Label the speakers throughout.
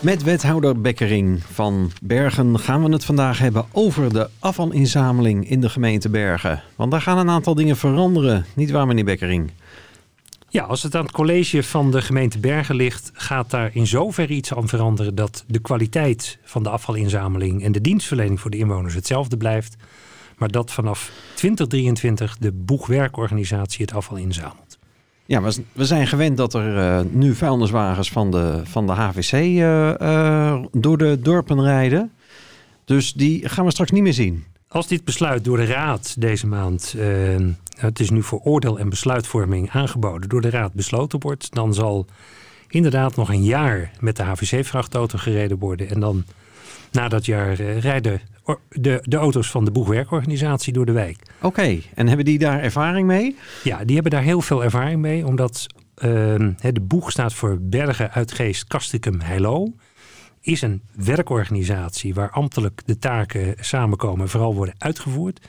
Speaker 1: Met wethouder Bekkering van Bergen gaan we het vandaag hebben over de afvalinzameling in de gemeente Bergen. Want daar gaan een aantal dingen veranderen, niet waar meneer Bekkering?
Speaker 2: Ja, als het aan het college van de gemeente Bergen ligt, gaat daar in zoverre iets aan veranderen dat de kwaliteit van de afvalinzameling en de dienstverlening voor de inwoners hetzelfde blijft. Maar dat vanaf 2023 de boegwerkorganisatie het afval inzamelt.
Speaker 1: Ja, we, zijn gewend dat er eh, nu vuilniswagens van de, van de HVC eh, eh, door de dorpen rijden. Dus die gaan we straks niet meer zien.
Speaker 2: Als dit besluit door de Raad deze maand, het is nu voor oordeel en besluitvorming aangeboden, door de Raad besloten wordt, dan zal inderdaad nog een jaar met de HVC-vrachtauto gereden worden. En dan na dat jaar rijden de, de auto's van de boegwerkorganisatie door de wijk.
Speaker 1: Oké, en hebben die daar ervaring mee?
Speaker 2: Ja, die hebben daar heel veel ervaring mee, omdat ehm, de boeg staat voor Bergen, Uitgeest, Castricum, Heilo. Is een werkorganisatie waar ambtelijk de taken samenkomen en vooral worden uitgevoerd.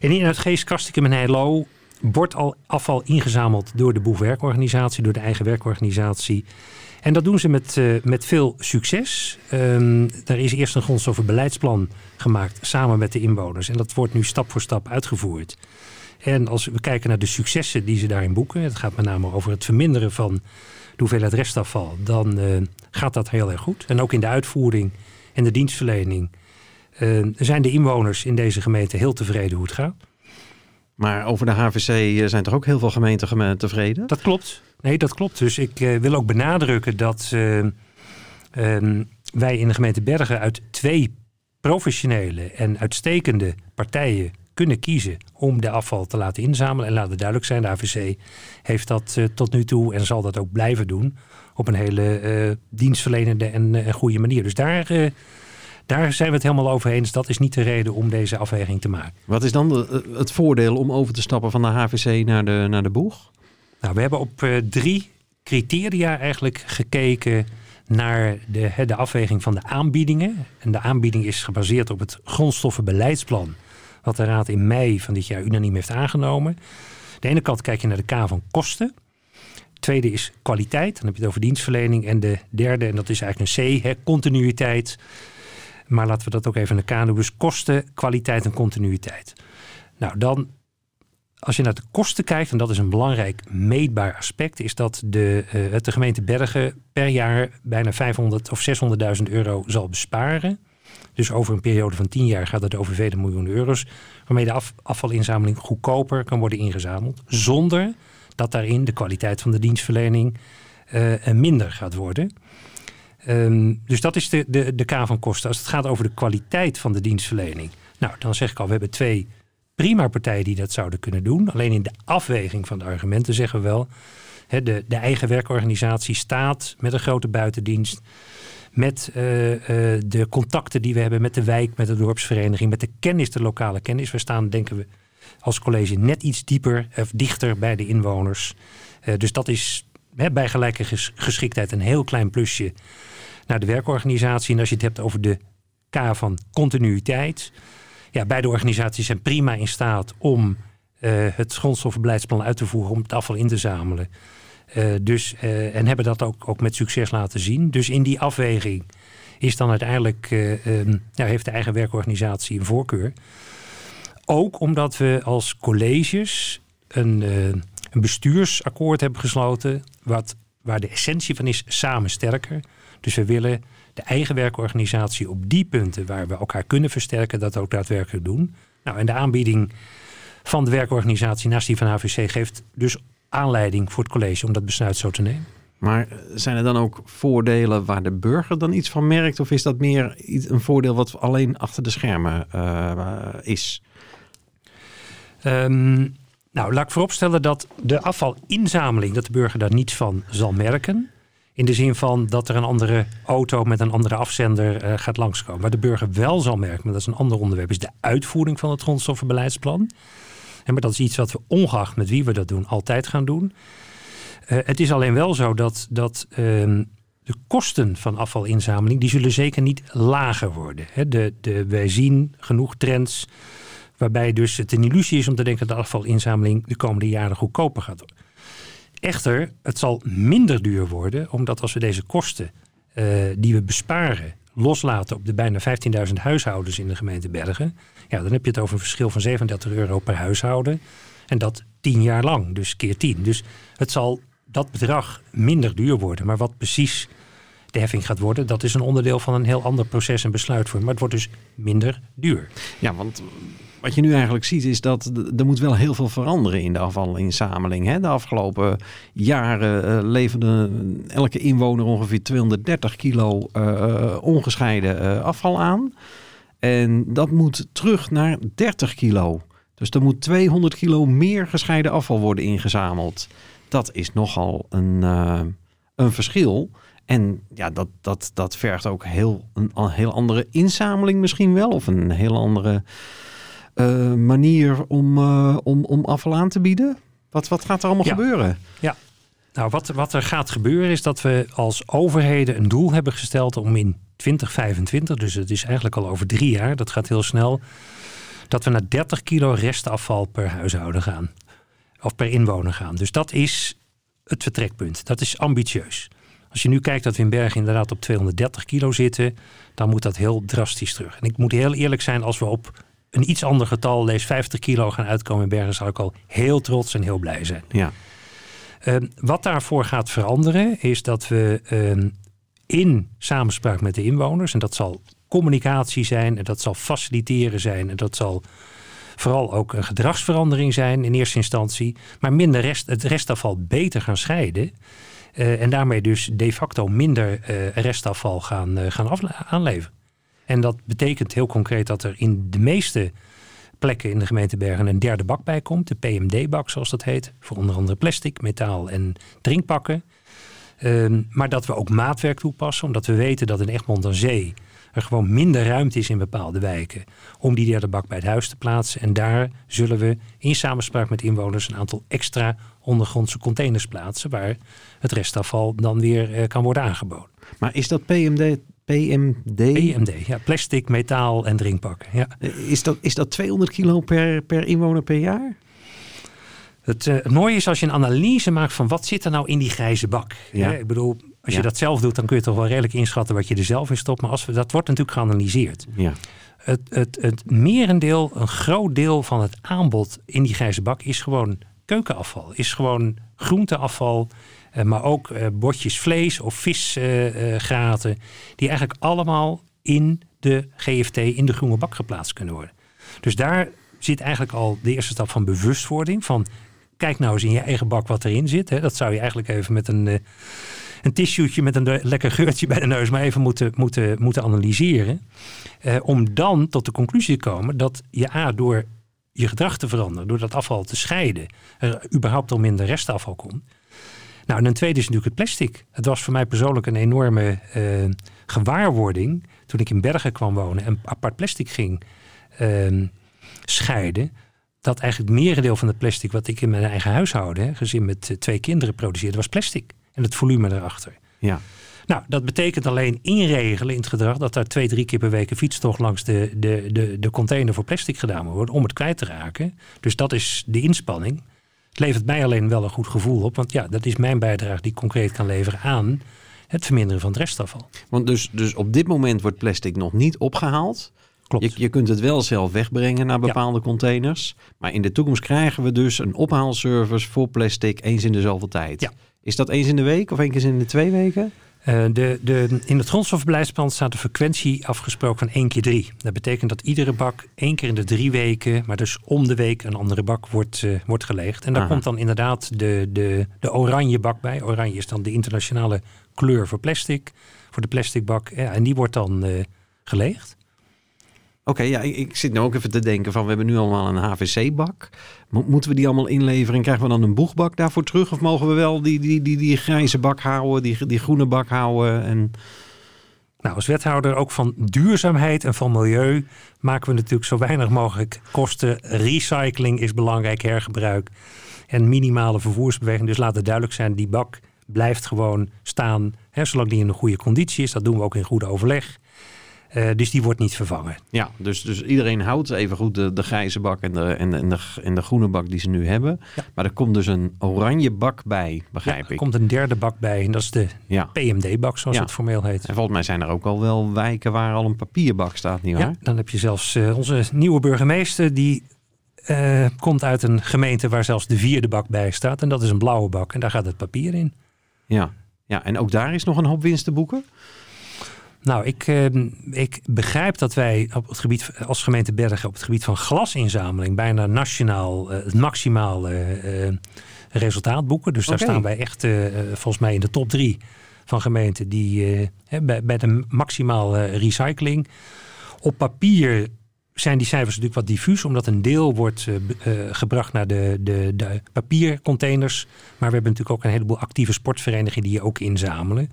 Speaker 2: En in Uitgeest, Castricum en Heilo wordt al afval ingezameld door de boegwerkorganisatie, door de eigen werkorganisatie. En dat doen ze met, eh, met veel succes. Ehm er is eerst een grondstoffenbeleidsplan gemaakt samen met de inwoners. En dat wordt nu stap voor stap uitgevoerd. En als we kijken naar de successen die ze daarin boeken, het gaat met name over het verminderen van de hoeveelheid restafval, dan eh, gaat dat heel erg goed. En ook in de uitvoering en de dienstverlening eh, zijn de inwoners in deze gemeente heel tevreden hoe het gaat.
Speaker 1: Maar over de HVC eh, zijn toch ook heel veel gemeenten geme- tevreden?
Speaker 2: Dat klopt. Nee, dat klopt. Dus ik eh, wil ook benadrukken dat eh, ehm, wij in de gemeente Bergen uit twee professionele en uitstekende partijen kunnen kiezen om de afval te laten inzamelen. En laat het duidelijk zijn, de AVC heeft dat eh, tot nu toe en zal dat ook blijven doen op een hele dienstverlenende en goede manier. Dus daar, daar zijn we het helemaal over eens. Dat is niet de reden om deze afweging te maken.
Speaker 1: Wat is dan de- het voordeel om over te stappen van de HVC naar de, naar de boeg?
Speaker 2: Nou, we hebben op eh, drie criteria eigenlijk gekeken naar de, de afweging van de aanbiedingen. En de aanbieding is gebaseerd op het grondstoffenbeleidsplan, wat de Raad in mei van dit jaar unaniem heeft aangenomen. De ene kant kijk je naar de K van kosten. Tweede is kwaliteit, dan heb je het over dienstverlening. En de derde, en dat is eigenlijk een C, hè, continuïteit. Maar laten we dat ook even een K doen. Dus kosten, kwaliteit en continuïteit. Nou, dan als je naar de kosten kijkt, en dat is een belangrijk meetbaar aspect, is dat de, eh, de gemeente Bergen per jaar bijna 500 of 600.000 euro zal besparen. Dus over een periode van 10 jaar gaat het over vele miljoenen euro's, waarmee de af- afvalinzameling goedkoper kan worden ingezameld, zonder dat daarin de kwaliteit van de dienstverlening eh, minder gaat worden. Ehm, dus dat is de, de, de K van kosten. Als het gaat over de kwaliteit van de dienstverlening, nou, dan zeg ik al, we hebben twee prima partijen die dat zouden kunnen doen. Alleen in de afweging van de argumenten zeggen we wel... De, de eigen werkorganisatie staat met een grote buitendienst... met eh, eh, de contacten die we hebben met de wijk, met de dorpsvereniging... met de kennis, de lokale kennis. We staan, denken we, als college net iets dieper of dichter bij de inwoners. Eh, dus dat is bij gelijke ges- geschiktheid een heel klein plusje naar de werkorganisatie. En als je het hebt over de K van continuïteit ja, beide organisaties zijn prima in staat om eh, het grondstoffenbeleidsplan uit te voeren, om het afval in te zamelen. Eh, dus, eh, en hebben dat ook, ook met succes laten zien. Dus in die afweging is dan uiteindelijk, eh, ehm, heeft de eigen werkorganisatie een voorkeur. Ook omdat we als colleges een, een bestuursakkoord hebben gesloten, wat, waar de essentie van is samen sterker. Dus we willen de eigen werkorganisatie op die punten waar we elkaar kunnen versterken, dat ook daadwerkelijk doen. Nou, en de aanbieding van de werkorganisatie naast die van HVC geeft dus aanleiding voor het college om dat besluit zo te nemen.
Speaker 1: Maar zijn er dan ook voordelen waar de burger dan iets van merkt? Of is dat meer iets- een voordeel wat alleen achter de schermen eh, is?
Speaker 2: Ehm, nou, laat ik vooropstellen dat de afvalinzameling, dat de burger daar niets van zal merken. In de zin van dat er een andere auto met een andere afzender eh, gaat langskomen. Waar de burger wel zal merken, maar dat is een ander onderwerp, is de uitvoering van het grondstoffenbeleidsplan. En maar dat is iets wat we ongeacht met wie we dat doen, altijd gaan doen. Eh, het is alleen wel zo dat, dat ehm, de kosten van afvalinzameling, die zullen zeker niet lager worden. De, de, wij zien genoeg trends waarbij dus het een illusie is om te denken dat de afvalinzameling de komende jaren goedkoper gaat worden. Echter, het zal minder duur worden, omdat als we deze kosten eh, die we besparen loslaten op de bijna 15.000 huishoudens in de gemeente Bergen, ja, dan heb je het over een verschil van 37 euro per huishouden. En dat tien jaar lang, dus keer 10. Dus het zal dat bedrag minder duur worden. Maar wat precies de heffing gaat worden, dat is een onderdeel van een heel ander proces en besluitvorming. Maar het wordt dus minder duur.
Speaker 1: Ja, want wat je nu eigenlijk ziet is dat er moet wel heel veel veranderen in de afvalinzameling. De afgelopen jaren eh, leverde elke inwoner ongeveer 230 kilo eh, ongescheiden eh, afval aan. En dat moet terug naar 30 kilo. Dus er moet 200 kilo meer gescheiden afval worden ingezameld. Dat is nogal een, een verschil. En ja, dat, dat, dat vergt ook heel, een, een heel andere inzameling misschien wel. Of een heel andere eh, manier om, eh, om, om afval aan te bieden. Wat, wat gaat er allemaal
Speaker 2: Ja.
Speaker 1: gebeuren?
Speaker 2: Nou, wat, wat er gaat gebeuren is dat we als overheden een doel hebben gesteld om in 2025, dus het is eigenlijk al over drie jaar, dat gaat heel snel, dat we naar 30 kilo restafval per huishouden gaan. Of per inwoner gaan. Dus dat is het vertrekpunt. Dat is ambitieus. Als je nu kijkt dat we in Bergen inderdaad op 230 kilo zitten, dan moet dat heel drastisch terug. En ik moet heel eerlijk zijn, als we op een iets ander getal, lees 50 kilo gaan uitkomen in Bergen, zou ik al heel trots en heel blij zijn.
Speaker 1: Ja,
Speaker 2: Ehm, wat daarvoor gaat veranderen is dat we ehm, in samenspraak met de inwoners, en dat zal communicatie zijn, en dat zal faciliteren zijn, en dat zal vooral ook een gedragsverandering zijn in eerste instantie, maar minder rest, het restafval beter gaan scheiden. eh, en daarmee dus de facto minder eh, restafval gaan, eh, gaan aanleveren. En dat betekent heel concreet dat er in de meeste plekken in de gemeente Bergen een derde bak bij komt. De PMD-bak, zoals dat heet. Voor onder andere plastic, metaal en drinkpakken. Ehm, maar dat we ook maatwerk toepassen, omdat we weten dat in Egmond aan Zee er gewoon minder ruimte is in bepaalde wijken om die derde bak bij het huis te plaatsen. En daar zullen we in samenspraak met inwoners een aantal extra ondergrondse containers plaatsen waar het restafval dan weer eh, kan worden aangeboden.
Speaker 1: maar is dat PMD? PMD?
Speaker 2: PMD, ja, plastic, metaal en drinkpakken. Ja.
Speaker 1: Is dat, is dat 200 kilo per, per inwoner per jaar?
Speaker 2: Het, eh, het mooie is als je een analyse maakt van wat zit er nou in die grijze bak.
Speaker 1: Ja.
Speaker 2: Hè, Ik bedoel, als je dat zelf doet, dan kun je toch wel redelijk inschatten wat je er zelf in stopt. Maar als we, dat wordt natuurlijk geanalyseerd.
Speaker 1: Ja.
Speaker 2: Het, het, het merendeel, een groot deel van het aanbod in die grijze bak is gewoon keukenafval. Is gewoon groenteafval, maar ook eh, bordjes vlees of visgraten. die eigenlijk allemaal in de GFT, in de groene bak geplaatst kunnen worden. Dus daar zit eigenlijk al de eerste stap van bewustwording. Van kijk nou eens in je eigen bak wat erin zit. Hè. Dat zou je eigenlijk even met een, eh, een tissueetje met een eh, lekker geurtje bij de neus maar even moeten, moeten, moeten analyseren. Eh, om dan tot de conclusie te komen dat je A, door je gedrag te veranderen, door dat afval te scheiden, er überhaupt al minder restafval komt. Nou, en een tweede is natuurlijk het plastic. Het was voor mij persoonlijk een enorme eh, gewaarwording toen ik in Bergen kwam wonen en apart plastic ging ehm, scheiden. Dat eigenlijk het merendeel van het plastic wat ik in mijn eigen huishouden, hè, gezin met eh, twee kinderen, produceerde, was plastic. En het volume erachter.
Speaker 1: Ja.
Speaker 2: Nou, dat betekent alleen inregelen in het gedrag dat daar twee, drie keer per week een fietstocht langs de, de, de, de container voor plastic gedaan moet worden om het kwijt te raken. Dus dat is de inspanning. Het levert mij alleen wel een goed gevoel op, want ja, dat is mijn bijdrage die ik concreet kan leveren aan het verminderen van het restafval.
Speaker 1: Want dus, dus op dit moment wordt plastic nog niet opgehaald.
Speaker 2: Klopt.
Speaker 1: Je, je kunt het wel zelf wegbrengen naar bepaalde containers. Maar in de toekomst krijgen we dus een ophaalservice voor plastic eens in de zoveel tijd.
Speaker 2: Ja.
Speaker 1: Is dat eens in de week of één keer in de twee weken?
Speaker 2: Eh, de, de, in het grondstofbeleidsplan staat de frequentie afgesproken van 1 keer 3. Dat betekent dat iedere bak één keer in de drie weken, maar dus om de week een andere bak wordt, eh, wordt geleegd. En daar
Speaker 1: Aha.
Speaker 2: komt dan inderdaad de, de, de oranje bak bij. Oranje is dan de internationale kleur voor plastic, voor de plastic bak. Ja, en die wordt dan eh, geleegd.
Speaker 1: Oké, ja, ik, zit nu ook even te denken van we hebben nu allemaal een HVC-bak. Mo- moeten we die allemaal inleveren en krijgen we dan een boegbak daarvoor terug? Of mogen we wel die, die, die, die grijze bak houden, die, die groene bak houden? En...
Speaker 2: Nou, als wethouder ook van duurzaamheid en van milieu maken we natuurlijk zo weinig mogelijk kosten. Recycling is belangrijk, hergebruik en minimale vervoersbeweging. Dus laat het duidelijk zijn, die bak blijft gewoon staan, hè, zolang die in een goede conditie is. Dat doen we ook in goede overleg. Eh, dus die wordt niet vervangen.
Speaker 1: Ja, dus, dus iedereen houdt even goed de, de grijze bak en de, en, de, en, de, en de groene bak die ze nu hebben.
Speaker 2: Ja.
Speaker 1: Maar er komt dus een oranje bak bij, begrijp
Speaker 2: Ja, er
Speaker 1: ik.
Speaker 2: komt een derde bak bij en dat is de
Speaker 1: Ja.
Speaker 2: PMD-bak, zoals het formeel heet.
Speaker 1: En volgens mij zijn er ook al wel wijken waar al een papierbak staat, nietwaar?
Speaker 2: Ja, dan heb je zelfs eh, onze nieuwe burgemeester, die eh, komt uit een gemeente waar zelfs de vierde bak bij staat. En dat is een blauwe bak en daar gaat het papier in.
Speaker 1: Ja. ja, en ook daar is nog een hoop winst te boeken.
Speaker 2: Nou, ik, eh, ik begrijp dat wij op het gebied, als gemeente Bergen op het gebied van glasinzameling bijna nationaal eh, het maximaal eh, eh, resultaat boeken. Dus daar staan wij echt volgens mij in de top drie van gemeenten die bij, bij de maximaal eh, recycling. Op papier zijn die cijfers natuurlijk wat diffuus, omdat een deel wordt gebracht naar de, de, de papiercontainers. Maar we hebben natuurlijk ook een heleboel actieve sportverenigingen die je ook inzamelen.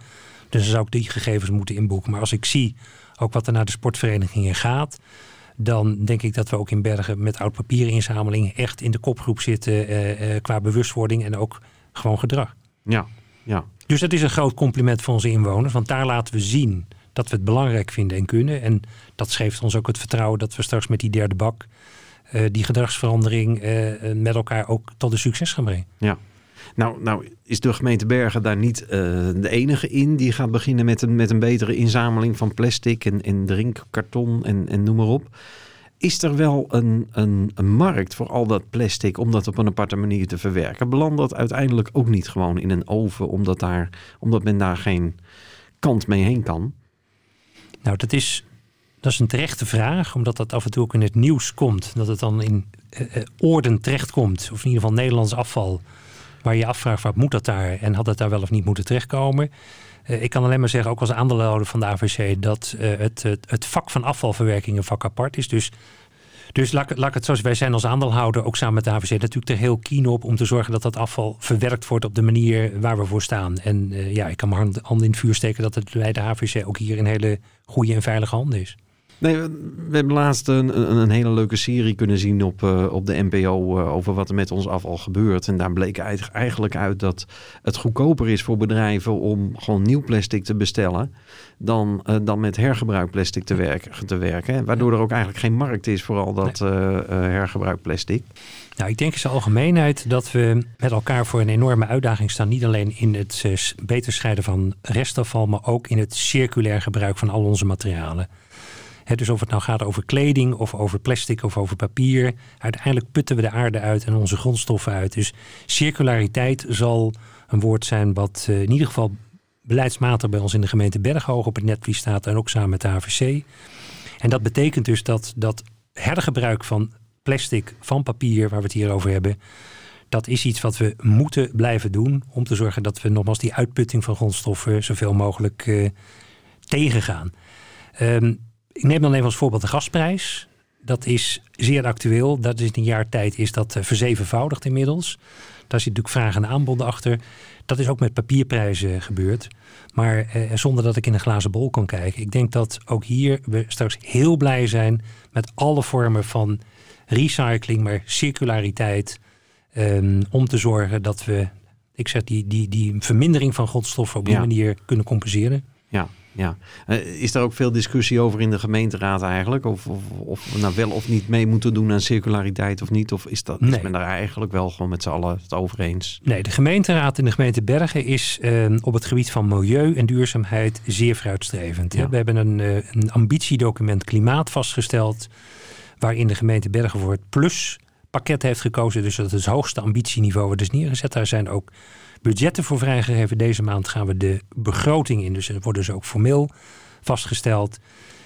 Speaker 2: Dus dan zou ik die gegevens moeten inboeken. Maar als ik zie ook wat er naar de sportverenigingen gaat, dan denk ik dat we ook in Bergen met oud papierinzameling echt in de kopgroep zitten eh, eh, qua bewustwording en ook gewoon gedrag.
Speaker 1: Ja, ja.
Speaker 2: Dus dat is een groot compliment voor onze inwoners, want daar laten we zien dat we het belangrijk vinden en kunnen. En dat geeft ons ook het vertrouwen dat we straks met die derde bak eh, die gedragsverandering met elkaar ook tot een succes gaan brengen.
Speaker 1: ja. Nou, nou is de gemeente Bergen daar niet eh, de enige in die gaat beginnen met een, met een betere inzameling van plastic en, drinkkarton en, en noem maar op. Is er wel een, een, een markt voor al dat plastic om dat op een aparte manier te verwerken? Belandt dat uiteindelijk ook niet gewoon in een oven omdat, daar, omdat men daar geen kant mee heen kan?
Speaker 2: Nou, dat is, dat is een terechte vraag, omdat dat af en toe ook in het nieuws komt. Dat het dan in eh, eh, oorden terechtkomt, of in ieder geval Nederlands afval. Waar je afvraagt, wat moet dat daar? En had het daar wel of niet moeten terechtkomen? Eh, ik kan alleen maar zeggen, ook als aandeelhouder van de AVC, dat eh, het, het, het vak van afvalverwerking een vak apart is. Dus, dus laat, laat het zo wij zijn als aandeelhouder ook samen met de AVC natuurlijk er heel keen op om te zorgen dat dat afval verwerkt wordt op de manier waar we voor staan. En eh, ja, ik kan mijn hand, hand in het vuur steken dat het bij de AVC ook hier in hele goede en veilige handen is.
Speaker 1: Nee, we, we hebben laatst een, een, hele leuke serie kunnen zien op, eh, op de NPO eh, over wat er met ons afval gebeurt. En daar bleek uit- eigenlijk uit dat het goedkoper is voor bedrijven om gewoon nieuw plastic te bestellen dan, eh, dan met hergebruik plastic te werken. Te werken hè. Waardoor er ook eigenlijk geen markt is voor al dat hergebruik plastic.
Speaker 2: Nou, ik denk in zijn algemeenheid dat we met elkaar voor een enorme uitdaging staan. Niet alleen in het beter scheiden van restafval, maar ook in het circulair gebruik van al onze materialen. Dus of het nou gaat over kleding of over plastic of over papier. Uiteindelijk putten we de aarde uit en onze grondstoffen uit. Dus circulariteit zal een woord zijn wat eh, in ieder geval beleidsmatig bij ons in de gemeente Berghoog op het netvlies staat. En ook samen met de AVC. En dat betekent dus dat, dat hergebruik van plastic, van papier, waar we het hier over hebben. Dat is iets wat we moeten blijven doen om te zorgen dat we nogmaals die uitputting van grondstoffen zoveel mogelijk eh, tegengaan. Ehm, ik neem dan even als voorbeeld de gasprijs. Dat is zeer actueel. Dat is in een jaar tijd is dat eh, verzevenvoudigd inmiddels. Daar zit natuurlijk vraag en aanbod achter. Dat is ook met papierprijzen gebeurd. Maar eh, zonder dat ik in een glazen bol kan kijken. Ik denk dat ook hier we straks heel blij zijn met alle vormen van recycling, maar circulariteit. ehm, om te zorgen dat we, ik zeg, die, die, die vermindering van grondstoffen op die
Speaker 1: Ja.
Speaker 2: manier kunnen compenseren.
Speaker 1: Ja, ja. Eh, is er ook veel discussie over in de gemeenteraad eigenlijk? Of, of, of we nou wel of niet mee moeten doen aan circulariteit of niet? Of is, dat, is
Speaker 2: Nee.
Speaker 1: men daar eigenlijk wel gewoon met z'n allen het over eens?
Speaker 2: Nee, de gemeenteraad in de gemeente Bergen is eh, op het gebied van milieu en duurzaamheid zeer vooruitstrevend.
Speaker 1: Ja.
Speaker 2: We hebben een, eh, een ambitiedocument klimaat vastgesteld, waarin de gemeente Bergen voor het plus pakket heeft gekozen. Dus dat is het hoogste ambitieniveau wat is neergezet. Daar zijn ook budgetten voor vrijgegeven. Deze maand gaan we de begroting in, dus er worden ze ook formeel vastgesteld.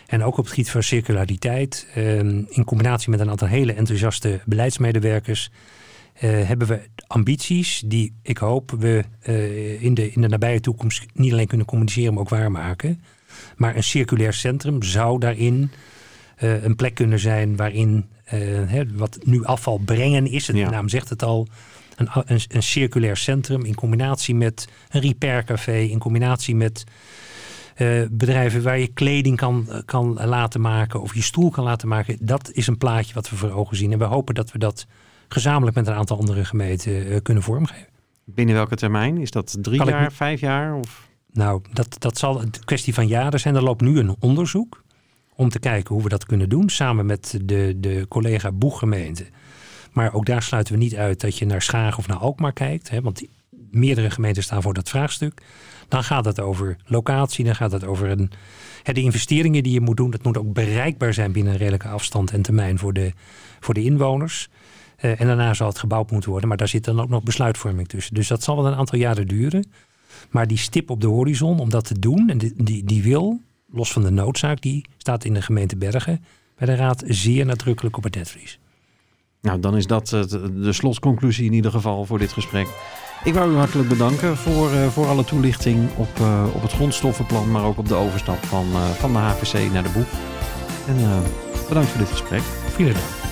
Speaker 2: En ook op het gebied van circulariteit, eh, in combinatie met een aantal hele enthousiaste beleidsmedewerkers, eh, hebben we ambities die ik hoop we eh, in, de, in de nabije toekomst niet alleen kunnen communiceren, maar ook waarmaken. Maar een circulair centrum zou daarin eh, een plek kunnen zijn waarin eh, hè, wat nu afval brengen is, het,
Speaker 1: Ja.
Speaker 2: de naam zegt het al, een, een, een circulair centrum in combinatie met een repaircafé, in combinatie met eh, bedrijven waar je kleding kan, kan laten maken of je stoel kan laten maken. Dat is een plaatje wat we voor ogen zien. En we hopen dat we dat gezamenlijk met een aantal andere gemeenten kunnen vormgeven.
Speaker 1: Binnen welke termijn? Is dat drie
Speaker 2: Kan
Speaker 1: jaar, vijf jaar? Of?
Speaker 2: Nou, dat, dat zal een kwestie van jaren zijn. Er loopt nu een onderzoek om te kijken hoe we dat kunnen doen. Samen met de, de collega Boeggemeente. Maar ook daar sluiten we niet uit dat je naar Schagen of naar Alkmaar kijkt. Hè, want meerdere gemeenten staan voor dat vraagstuk. Dan gaat het over locatie, dan gaat het over de investeringen die je moet doen. Dat moet ook bereikbaar zijn binnen een redelijke afstand en termijn voor de, voor de inwoners. Eh, en daarna zal het gebouwd moeten worden. Maar daar zit dan ook nog besluitvorming tussen. Dus dat zal wel een aantal jaren duren. Maar die stip op de horizon om dat te doen, en die, die wil, los van de noodzaak, die staat in de gemeente Bergen bij de raad zeer nadrukkelijk op het netvlies.
Speaker 1: Nou, dan is dat het- de slotconclusie in ieder geval voor dit gesprek. Ik wou u hartelijk bedanken voor, eh, voor alle toelichting op, eh, op het grondstoffenplan, maar ook op de overstap van, eh, van de HVC naar de boek. En eh, bedankt voor dit gesprek.
Speaker 2: Vielen dank.